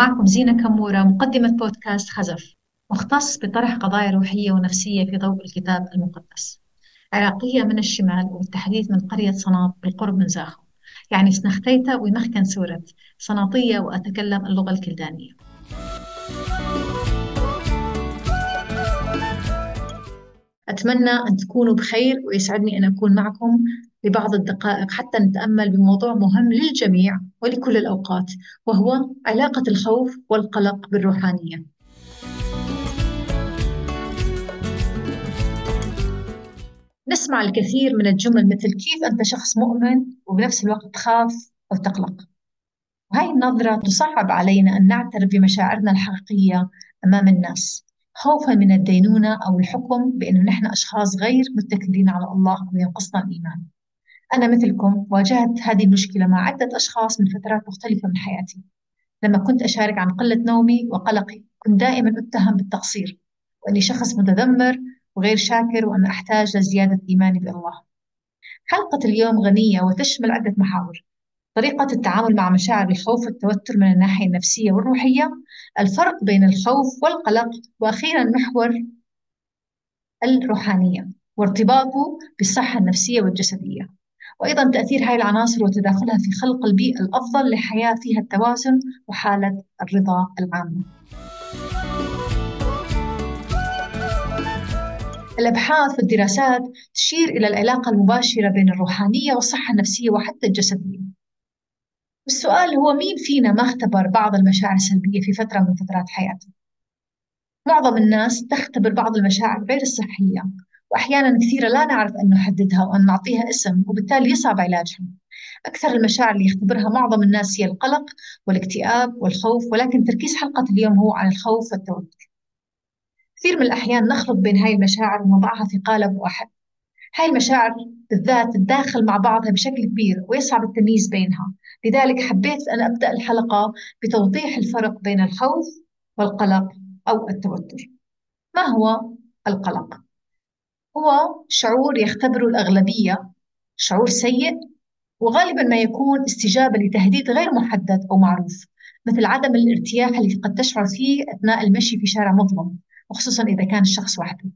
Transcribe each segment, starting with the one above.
معكم زينة كمورة مقدمة بودكاست خزف مختص بطرح قضايا روحية ونفسية في ضوء الكتاب المقدس. عراقية من الشمال وبالتحديد من قرية صناط بالقرب من زاخو. يعني سنختيتا ومخكن سورة صناطية وأتكلم اللغة الكلدانية. أتمنى أن تكونوا بخير ويسعدني أن أكون معكم لبعض الدقائق حتى نتأمل بموضوع مهم للجميع ولكل الأوقات وهو علاقة الخوف والقلق بالروحانية. نسمع الكثير من الجمل مثل كيف أنت شخص مؤمن وبنفس الوقت تخاف أو تقلق. وهي النظرة تصعب علينا أن نعترف بمشاعرنا الحقيقية أمام الناس خوفا من الدينونة أو الحكم بأنه نحن أشخاص غير متكلين على الله وينقصنا الإيمان. أنا مثلكم واجهت هذه المشكلة مع عدة أشخاص من فترات مختلفة من حياتي. لما كنت أشارك عن قلة نومي وقلقي كنت دائما أتهم بالتقصير وأني شخص متذمر وغير شاكر وأنا أحتاج لزيادة إيماني بالله. حلقة اليوم غنية وتشمل عدة محاور. طريقة التعامل مع مشاعر الخوف والتوتر من الناحية النفسية والروحية الفرق بين الخوف والقلق وأخيرا محور الروحانية وارتباطه بالصحة النفسية والجسدية. وأيضا تأثير هاي العناصر وتداخلها في خلق البيئة الأفضل لحياة فيها التوازن وحالة الرضا العامة. الأبحاث والدراسات تشير إلى العلاقة المباشرة بين الروحانية والصحة النفسية وحتى الجسدية. السؤال هو مين فينا ما اختبر بعض المشاعر السلبية في فترة من فترات حياته؟ معظم الناس تختبر بعض المشاعر غير الصحية وأحيانا كثيرة لا نعرف أن نحددها وأن نعطيها اسم وبالتالي يصعب علاجها. أكثر المشاعر اللي يختبرها معظم الناس هي القلق والاكتئاب والخوف ولكن تركيز حلقة اليوم هو عن الخوف والتوتر. كثير من الأحيان نخلط بين هاي المشاعر ونضعها في قالب واحد. هاي المشاعر بالذات تتداخل مع بعضها بشكل كبير ويصعب التمييز بينها. لذلك حبيت أن أبدأ الحلقة بتوضيح الفرق بين الخوف والقلق أو التوتر. ما هو القلق؟ هو شعور يختبره الأغلبية شعور سيء وغالبا ما يكون استجابة لتهديد غير محدد أو معروف مثل عدم الارتياح اللي قد تشعر فيه أثناء المشي في شارع مظلم وخصوصا إذا كان الشخص وحده.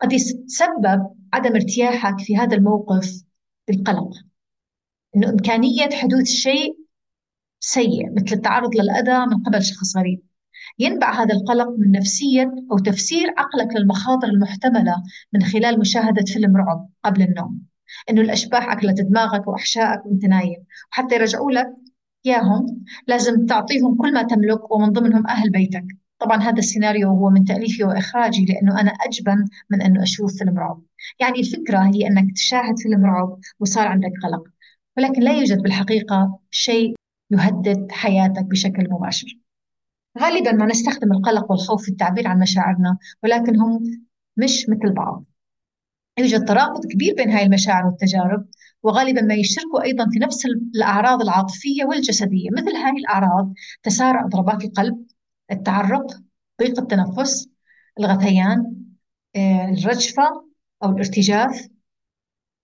قد يتسبب عدم ارتياحك في هذا الموقف بالقلق. إنه إمكانية حدوث شيء سيء مثل التعرض للأذى من قبل شخص غريب. ينبع هذا القلق من نفسية أو تفسير عقلك للمخاطر المحتملة من خلال مشاهدة فيلم رعب قبل النوم. إنه الأشباح أكلت دماغك وأحشائك وأنت نايم. وحتى يرجعوا لك إياهم لازم تعطيهم كل ما تملك ومن ضمنهم أهل بيتك. طبعا هذا السيناريو هو من تأليفي وإخراجي لأنه أنا أجبن من أنه أشوف فيلم رعب. يعني الفكرة هي أنك تشاهد فيلم رعب وصار عندك قلق ولكن لا يوجد بالحقيقة شيء يهدد حياتك بشكل مباشر. غالبا ما نستخدم القلق والخوف في التعبير عن مشاعرنا ولكن هم مش مثل بعض. يوجد ترابط كبير بين هاي المشاعر والتجارب وغالبا ما يشتركوا أيضا في نفس الأعراض العاطفية والجسدية. مثل هاي الأعراض تسارع ضربات القلب التعرق ضيق التنفس الغثيان آه، الرجفة أو الارتجاف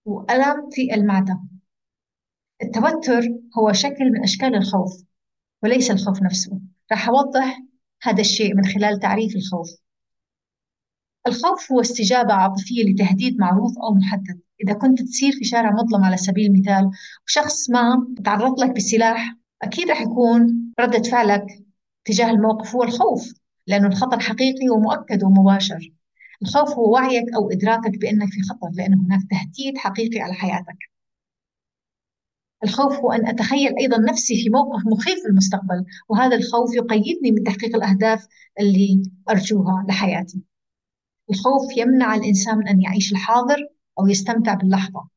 وألم في المعدة. التوتر هو شكل من أشكال الخوف وليس الخوف نفسه. راح أوضح هذا الشيء من خلال تعريف الخوف. الخوف هو استجابة عاطفية لتهديد معروف أو محدد. إذا كنت تسير في شارع مظلم على سبيل المثال وشخص ما تعرض لك بسلاح أكيد رح يكون ردة فعلك تجاه الموقف هو الخوف لأنه الخطر حقيقي ومؤكد ومباشر. الخوف هو وعيك أو إدراكك بأنك في خطر لأن هناك تهديد حقيقي على حياتك. الخوف هو أن أتخيل أيضا نفسي في موقف مخيف في المستقبل وهذا الخوف يقيدني من تحقيق الأهداف اللي أرجوها لحياتي. الخوف يمنع الإنسان من أن يعيش الحاضر أو يستمتع باللحظة.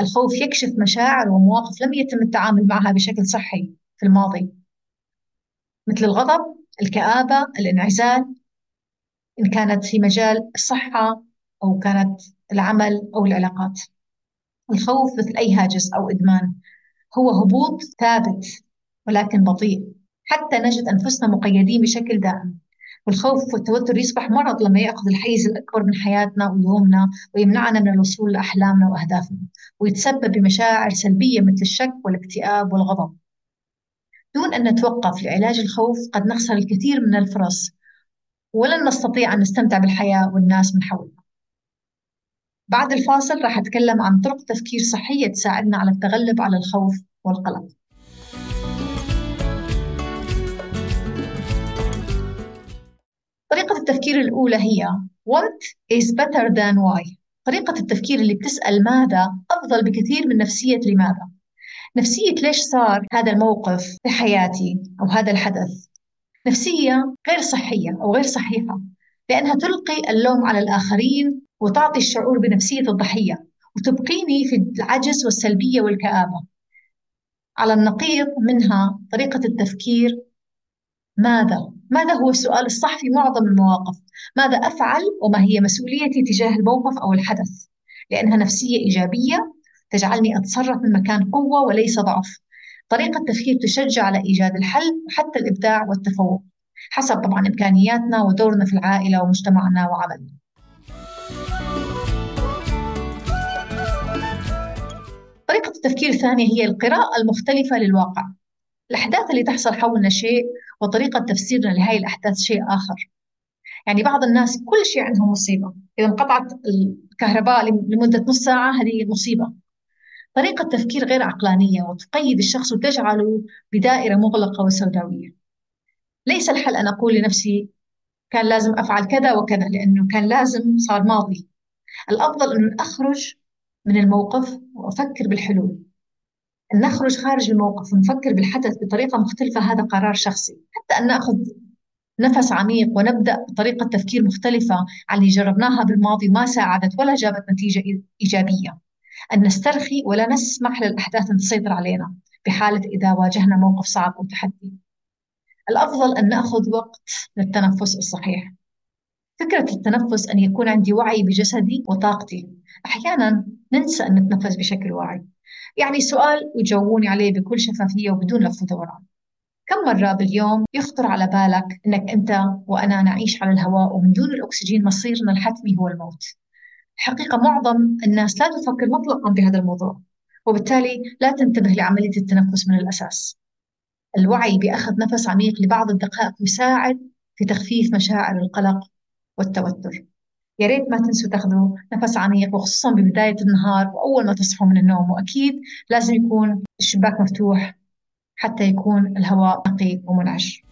الخوف يكشف مشاعر ومواقف لم يتم التعامل معها بشكل صحي في الماضي. مثل الغضب الكآبة الانعزال إن كانت في مجال الصحة أو كانت العمل أو العلاقات. الخوف مثل أي هاجس أو إدمان. هو هبوط ثابت ولكن بطيء. حتى نجد أنفسنا مقيدين بشكل دائم. والخوف والتوتر يصبح مرض لما يأخذ الحيز الأكبر من حياتنا ويومنا ويمنعنا من الوصول لأحلامنا وأهدافنا ويتسبب بمشاعر سلبية مثل الشك والاكتئاب والغضب. دون أن نتوقف لعلاج الخوف قد نخسر الكثير من الفرص. ولن نستطيع أن نستمتع بالحياة والناس من حولنا. بعد الفاصل راح أتكلم عن طرق تفكير صحية تساعدنا على التغلب على الخوف والقلق. طريقة التفكير الأولى هي What is better than why. طريقة التفكير اللي بتسأل ماذا أفضل بكثير من نفسية لماذا؟ نفسية ليش صار هذا الموقف في حياتي أو هذا الحدث نفسية غير صحية أو غير صحيحة لأنها تلقي اللوم على الآخرين وتعطي الشعور بنفسية الضحية وتبقيني في العجز والسلبية والكآبة على النقيض منها طريقة التفكير ماذا؟ ماذا هو السؤال الصح في معظم المواقف؟ ماذا أفعل وما هي مسؤوليتي تجاه الموقف أو الحدث؟ لأنها نفسية إيجابية تجعلني أتصرف من مكان قوة وليس ضعف. طريقة تفكير تشجع على إيجاد الحل وحتى الإبداع والتفوق حسب طبعا إمكانياتنا ودورنا في العائلة ومجتمعنا وعملنا. طريقة التفكير الثانية هي القراءة المختلفة للواقع. الأحداث اللي تحصل حولنا شيء وطريقة تفسيرنا لهذه الأحداث شيء آخر. يعني بعض الناس كل شيء عندهم مصيبة. إذا انقطعت الكهرباء لمدة نص ساعة هذه مصيبة. طريقة تفكير غير عقلانية وتقيد الشخص وتجعله بدائرة مغلقة وسوداوية. ليس الحل أن أقول لنفسي كان لازم أفعل كذا وكذا لأنه كان لازم صار ماضي. الأفضل أن أخرج من الموقف وأفكر بالحلول. أن نخرج خارج الموقف ونفكر بالحدث بطريقة مختلفة هذا قرار شخصي. حتى أن نأخذ نفس عميق ونبدأ بطريقة تفكير مختلفة عن اللي جربناها بالماضي ما ساعدت ولا جابت نتيجة إيجابية. أن نسترخي ولا نسمح للأحداث أن تسيطر علينا بحالة إذا واجهنا موقف صعب أو تحدي. الأفضل أن نأخذ وقت للتنفس الصحيح. فكرة التنفس أن يكون عندي وعي بجسدي وطاقتي. أحيانا ننسى أن نتنفس بشكل واعي. يعني سؤال وجاوبوني عليه بكل شفافية وبدون لف ودوران كم مرة باليوم يخطر على بالك أنك أنت وأنا نعيش على الهواء ومن دون الأكسجين مصيرنا الحتمي هو الموت؟ الحقيقة معظم الناس لا تفكر مطلقا بهذا الموضوع وبالتالي لا تنتبه لعملية التنفس من الأساس. الوعي بأخذ نفس عميق لبعض الدقائق يساعد في تخفيف مشاعر القلق والتوتر. يا ريت ما تنسوا تاخذوا نفس عميق وخصوصا ببداية النهار وأول ما تصحوا من النوم وأكيد لازم يكون الشباك مفتوح حتى يكون الهواء نقي ومنعش.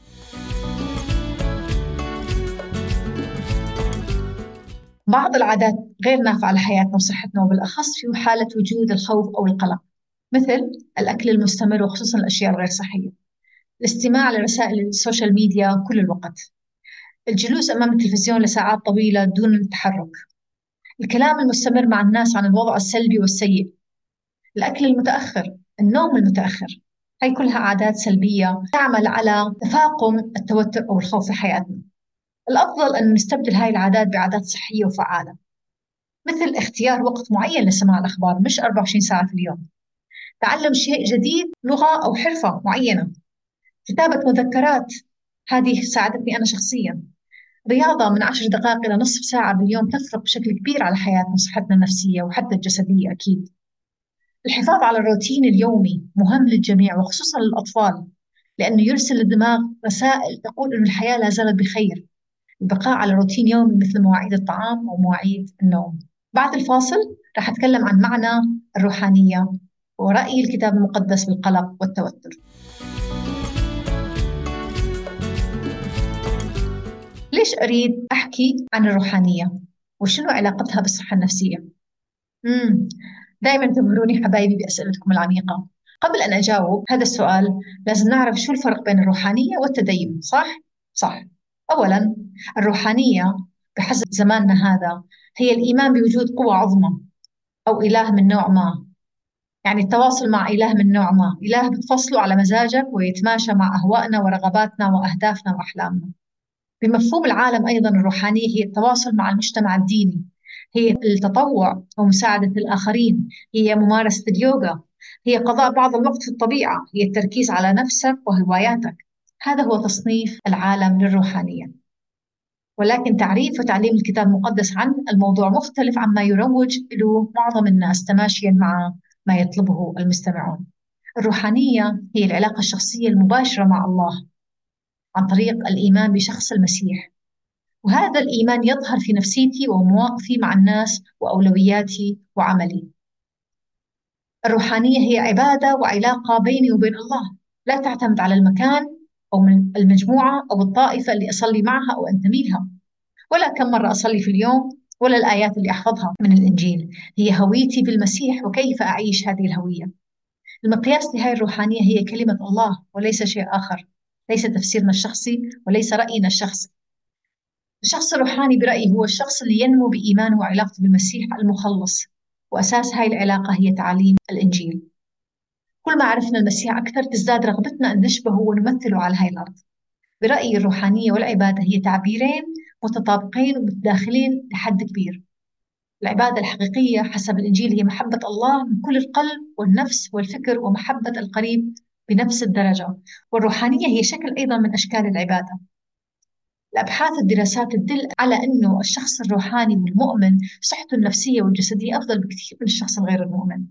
بعض العادات غير نافعة لحياتنا وصحتنا وبالأخص في حالة وجود الخوف أو القلق مثل الأكل المستمر وخصوصا الأشياء الغير صحية الاستماع لرسائل ال social media كل الوقت الجلوس أمام التلفزيون لساعات طويلة دون التحرك الكلام المستمر مع الناس عن الوضع السلبي والسيء الأكل المتأخر النوم المتأخر هاي كلها عادات سلبية تعمل على تفاقم التوتر أو الخوف في حياتنا. الأفضل أن نستبدل هاي العادات بعادات صحية وفعالة. مثل اختيار وقت معين لسماع الأخبار مش 24 ساعة في اليوم. تعلم شيء جديد لغة أو حرفة معينة. كتابة مذكرات هذه ساعدتني أنا شخصيا. رياضة من عشر دقائق إلى نصف ساعة باليوم تفرق بشكل كبير على حياتنا وصحتنا النفسية وحتى الجسدية أكيد. الحفاظ على الروتين اليومي مهم للجميع وخصوصا للأطفال لأنه يرسل للدماغ رسائل تقول أن الحياة لا زالت بخير. البقاء على روتين يومي مثل مواعيد الطعام ومواعيد النوم بعد الفاصل راح أتكلم عن معنى الروحانية ورأي الكتاب المقدس بالقلق والتوتر ليش أريد أحكي عن الروحانية وشنو علاقتها بالصحة النفسية؟ مم. دائما تبهروني حبايبي بأسئلتكم العميقة قبل أن أجاوب هذا السؤال لازم نعرف شو الفرق بين الروحانية والتدين صح؟ صح أولا الروحانية بحسب زماننا هذا هي الإيمان بوجود قوة عظمى أو إله من نوع ما. يعني التواصل مع إله من نوع ما. إله بتفصله على مزاجك ويتماشى مع أهوائنا ورغباتنا وأهدافنا وأحلامنا. بمفهوم العالم أيضا الروحانية هي التواصل مع المجتمع الديني. هي التطوع ومساعدة الآخرين. هي ممارسة اليوغا. هي قضاء بعض الوقت في الطبيعة. هي التركيز على نفسك وهواياتك. هذا هو تصنيف العالم للروحانية. ولكن تعريف وتعليم الكتاب المقدس عن الموضوع مختلف عما يروج له معظم الناس تماشيا مع ما يطلبه المستمعون. الروحانية هي العلاقة الشخصية المباشرة مع الله عن طريق الإيمان بشخص المسيح. وهذا الإيمان يظهر في نفسيتي ومواقفي مع الناس وأولوياتي وعملي. الروحانية هي عبادة وعلاقة بيني وبين الله. لا تعتمد على المكان أو من المجموعة أو الطائفة اللي أصلي معها أو أنتمي لها ولا كم مرة أصلي في اليوم ولا الآيات اللي أحفظها من الإنجيل. هي هويتي بالمسيح وكيف أعيش هذه الهوية؟ المقياس لهذه الروحانية هي كلمة الله وليس شيء آخر. ليس تفسيرنا الشخصي وليس رأينا الشخصي الشخص الروحاني برأيي هو الشخص اللي ينمو بإيمانه وعلاقته بالمسيح المخلص. وأساس هاي العلاقة هي تعاليم الإنجيل. كل ما عرفنا المسيح أكثر تزداد رغبتنا أن نشبهه ونمثله على هاي الأرض. برأيي الروحانية والعبادة هي تعبيرين متطابقين ومتداخلين لحد كبير. العبادة الحقيقية حسب الإنجيل هي محبة الله من كل القلب والنفس والفكر ومحبة القريب بنفس الدرجة. والروحانية هي شكل أيضا من أشكال العبادة. الأبحاث والدراسات تدل على أنه الشخص الروحاني والمؤمن صحته النفسية والجسدية أفضل بكثير من الشخص الغير المؤمن.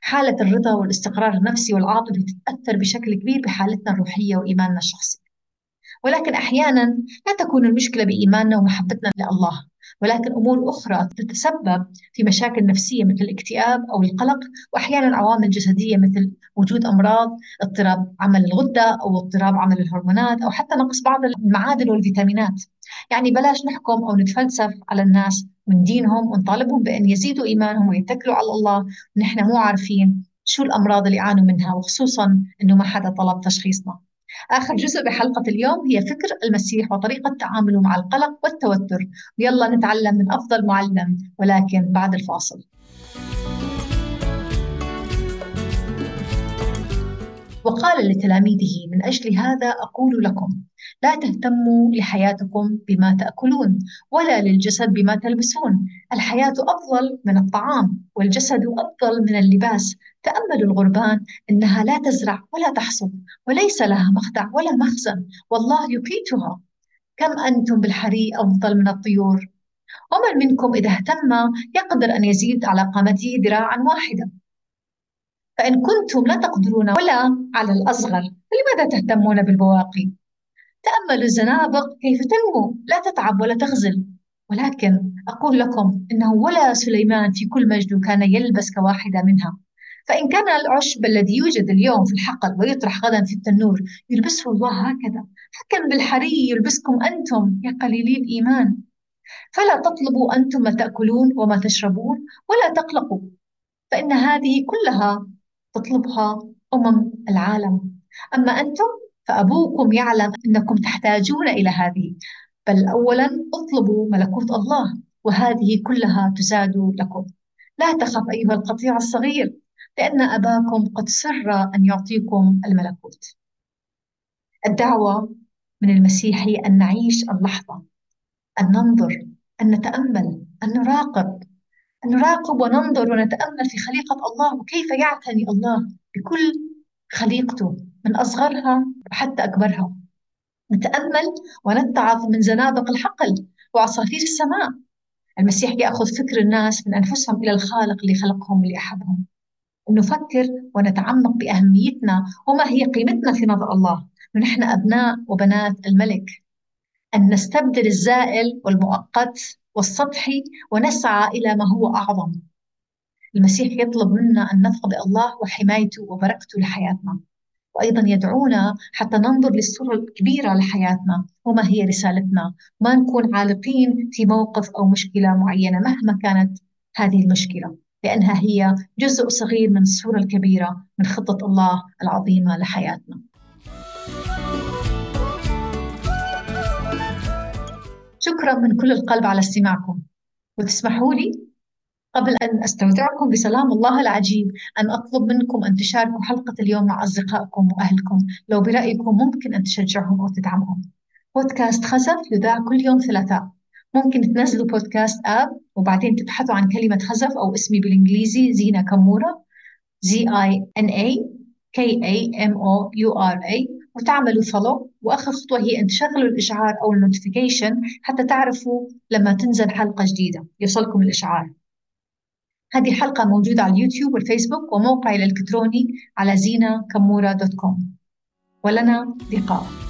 حالة الرضا والاستقرار النفسي والعاطفي تتأثر بشكل كبير بحالتنا الروحية وإيماننا الشخصي. ولكن أحيانا لا تكون المشكلة بإيماننا ومحبتنا لله ولكن أمور أخرى تتسبب في مشاكل نفسية مثل الاكتئاب أو القلق وأحيانا عوامل جسدية مثل وجود أمراض اضطراب عمل الغدة أو اضطراب عمل الهرمونات أو حتى نقص بعض المعادن والفيتامينات. يعني بلاش نحكم أو نتفلسف على الناس من دينهم ونطالبهم بأن يزيدوا إيمانهم ويتكلوا على الله. ونحن مو عارفين شو الأمراض اللي يعانوا منها وخصوصا أنه ما حدا طلب تشخيصنا. آخر جزء بحلقة اليوم هي فكر المسيح وطريقة تعامله مع القلق والتوتر. ويلا نتعلم من أفضل معلم ولكن بعد الفاصل. وقال لتلاميذه من أجل هذا أقول لكم لا تهتموا لحياتكم بما تأكلون ولا للجسد بما تلبسون. الحياة أفضل من الطعام والجسد أفضل من اللباس. تأملوا الغربان إنها لا تزرع ولا تحصد وليس لها مخدع ولا مخزن والله يقيتها كم أنتم بالحري أفضل من الطيور؟ ومن منكم إذا اهتم يقدر أن يزيد على قامته ذراعا واحدة. فإن كنتم لا تقدرون ولا على الأصغر فلماذا تهتمون بالبواقي؟ تأملوا الزنابق كيف تنمو لا تتعب ولا تغزل ولكن أقول لكم إنه ولا سليمان في كل مجده كان يلبس كواحدة منها. فإن كان العشب الذي يوجد اليوم في الحقل ويطرح غدا في التنور يلبسه الله هكذا. حكم بالحري يلبسكم أنتم يا قليلي الإيمان. فلا تطلبوا أنتم ما تأكلون وما تشربون ولا تقلقوا فإن هذه كلها تطلبها أمم العالم. أما أنتم فأبوكم يعلم أنكم تحتاجون إلى هذه. بل أولا اطلبوا ملكوت الله وهذه كلها تزاد لكم. لا تخف أيها القطيع الصغير لأن أباكم قد سر أن يعطيكم الملكوت. الدعوة من المسيح هي أن نعيش اللحظة أن ننظر أن نتأمل أن نراقب نراقب وننظر ونتأمل في خليقة الله وكيف يعتني الله بكل خليقته من أصغرها حتى أكبرها. نتأمل ونتعظ من زنابق الحقل وعصافير السماء. المسيح يأخذ فكر الناس من أنفسهم إلى الخالق اللي خلقهم اللي أحبهم. نفكر ونتعمق بأهميتنا وما هي قيمتنا في نظر الله. ونحن أبناء وبنات الملك. أن نستبدل الزائل والمؤقت والسطحي ونسعى إلى ما هو أعظم. المسيح يطلب منا أن نفقد الله وحمايته وبركته لحياتنا وأيضا يدعونا حتى ننظر للصورة الكبيرة لحياتنا وما هي رسالتنا ما نكون عالقين في موقف أو مشكلة معينة مهما كانت هذه المشكلة لأنها هي جزء صغير من الصورة الكبيرة من خطة الله العظيمة لحياتنا. شكرا من كل القلب على استماعكم. وتسمحوا لي قبل أن أستودعكم بسلام الله العجيب أن أطلب منكم أن تشاركوا حلقة اليوم مع أصدقائكم وأهلكم. لو برأيكم ممكن أن تشجعهم أو تدعمهم. بودكاست خزف يذاع كل يوم ثلاثاء. ممكن تنزلوا podcast app وبعدين تبحثوا عن كلمة خزف أو اسمي بالإنجليزي زينة كمورة. Z I N A K A M O U R A. وتعملوا follow وآخر خطوة هي ان تشغلوا الإشعار أو ال notification حتى تعرفوا لما تنزل حلقة جديدة. يوصلكم الإشعار. هذه الحلقة موجودة على اليوتيوب والفيسبوك وموقعي الإلكتروني على زينة كمورة دوت كوم. ولنا لقاء.